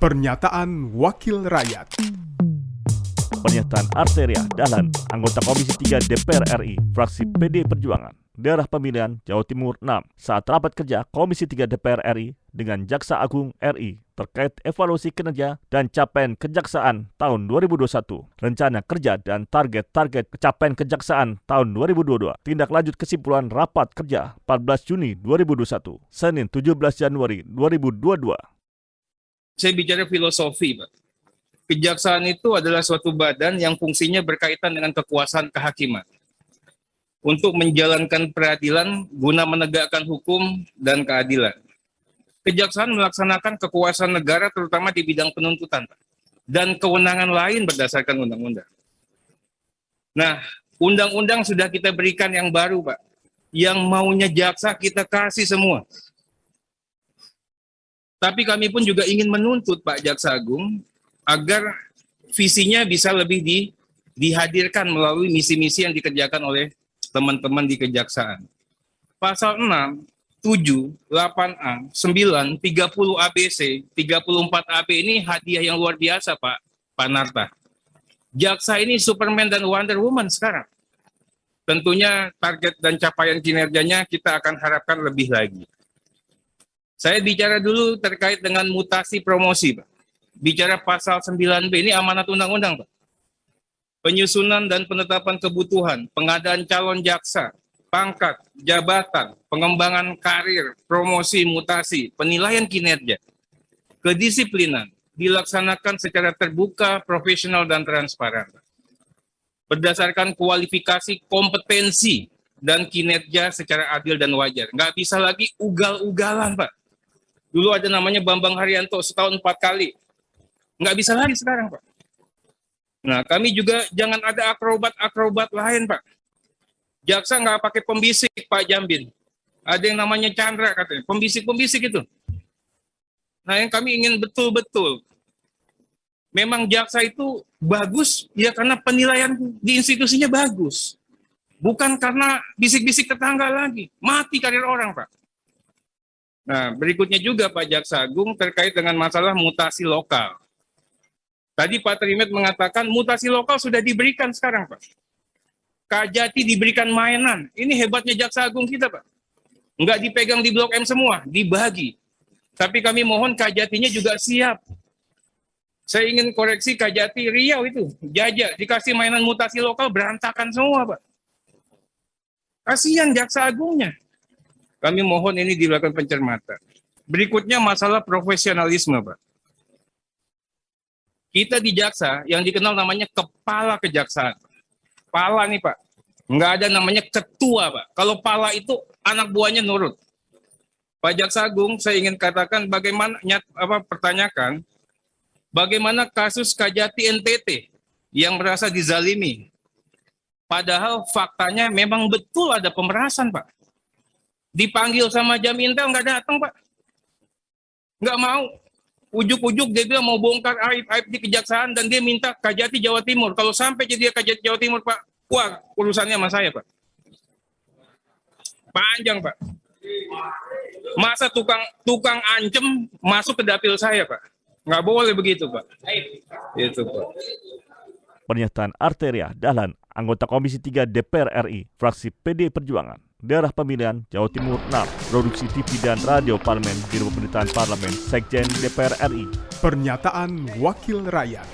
Pernyataan Wakil Rakyat Pernyataan Arteria Dahlan, anggota Komisi 3 DPR RI, fraksi PD Perjuangan, daerah pemilihan Jawa Timur 6, saat rapat kerja Komisi 3 DPR RI dengan Jaksa Agung RI terkait evaluasi kinerja dan capaian kejaksaan tahun 2021, rencana kerja dan target-target capaian kejaksaan tahun 2022. Tindak lanjut kesimpulan rapat kerja 14 Juni 2021, Senin 17 Januari 2022. Saya bicara filosofi, Pak. Kejaksaan itu adalah suatu badan yang fungsinya berkaitan dengan kekuasaan kehakiman. Untuk menjalankan peradilan guna menegakkan hukum dan keadilan. Kejaksaan melaksanakan kekuasaan negara terutama di bidang penuntutan Pak. dan kewenangan lain berdasarkan undang-undang. Nah, undang-undang sudah kita berikan yang baru Pak. Yang maunya jaksa kita kasih semua. Tapi kami pun juga ingin menuntut Pak Jaksa Agung agar visinya bisa lebih di, dihadirkan melalui misi-misi yang dikerjakan oleh teman-teman di kejaksaan. Pasal 6, 7, 8A, 9, 30 ABC, 34 AB ini hadiah yang luar biasa Pak, Pak Narta. Jaksa ini Superman dan Wonder Woman sekarang. Tentunya target dan capaian kinerjanya kita akan harapkan lebih lagi. Saya bicara dulu terkait dengan mutasi promosi, Pak bicara pasal 9B ini amanat undang-undang, Pak. Penyusunan dan penetapan kebutuhan, pengadaan calon jaksa, pangkat, jabatan, pengembangan karir, promosi, mutasi, penilaian kinerja, kedisiplinan dilaksanakan secara terbuka, profesional, dan transparan. Berdasarkan kualifikasi kompetensi dan kinerja secara adil dan wajar. Nggak bisa lagi ugal-ugalan, Pak. Dulu ada namanya Bambang Haryanto setahun empat kali Nggak bisa lagi sekarang, Pak. Nah, kami juga jangan ada akrobat-akrobat lain, Pak. Jaksa nggak pakai pembisik, Pak Jambin. Ada yang namanya Chandra katanya, pembisik-pembisik itu. Nah, yang kami ingin betul-betul. Memang jaksa itu bagus, ya karena penilaian di institusinya bagus. Bukan karena bisik-bisik tetangga lagi. Mati karir orang, Pak. Nah, berikutnya juga Pak Jaksa Agung terkait dengan masalah mutasi lokal. Tadi Pak Trimet mengatakan mutasi lokal sudah diberikan sekarang, Pak. Kajati diberikan mainan. Ini hebatnya Jaksa Agung kita, Pak. Enggak dipegang di Blok M semua, dibagi. Tapi kami mohon Kajatinya juga siap. Saya ingin koreksi Kajati Riau itu. Jajak, dikasih mainan mutasi lokal berantakan semua, Pak. Kasihan Jaksa Agungnya. Kami mohon ini dilakukan pencermatan. Berikutnya masalah profesionalisme, Pak kita di jaksa yang dikenal namanya kepala kejaksaan. Pala nih Pak. Nggak ada namanya ketua Pak. Kalau pala itu anak buahnya nurut. Pak Jaksa Agung, saya ingin katakan bagaimana nyat, apa pertanyakan bagaimana kasus Kajati NTT yang merasa dizalimi. Padahal faktanya memang betul ada pemerasan, Pak. Dipanggil sama Jamintel nggak datang, Pak. Nggak mau ujuk-ujuk dia bilang mau bongkar aib-aib di kejaksaan dan dia minta Kajati Jawa Timur. Kalau sampai jadi Kajati Jawa Timur, Pak, wah urusannya sama saya, Pak. Panjang, Pak. Masa tukang tukang ancem masuk ke dapil saya, Pak? Nggak boleh begitu, Pak. Itu, Pak. Pernyataan Arteria Dahlan, anggota Komisi 3 DPR RI, fraksi PD Perjuangan daerah pemilihan Jawa Timur 6, produksi TV dan radio Parlemen, Biro Pemerintahan Parlemen, Sekjen DPR RI. Pernyataan Wakil Rakyat.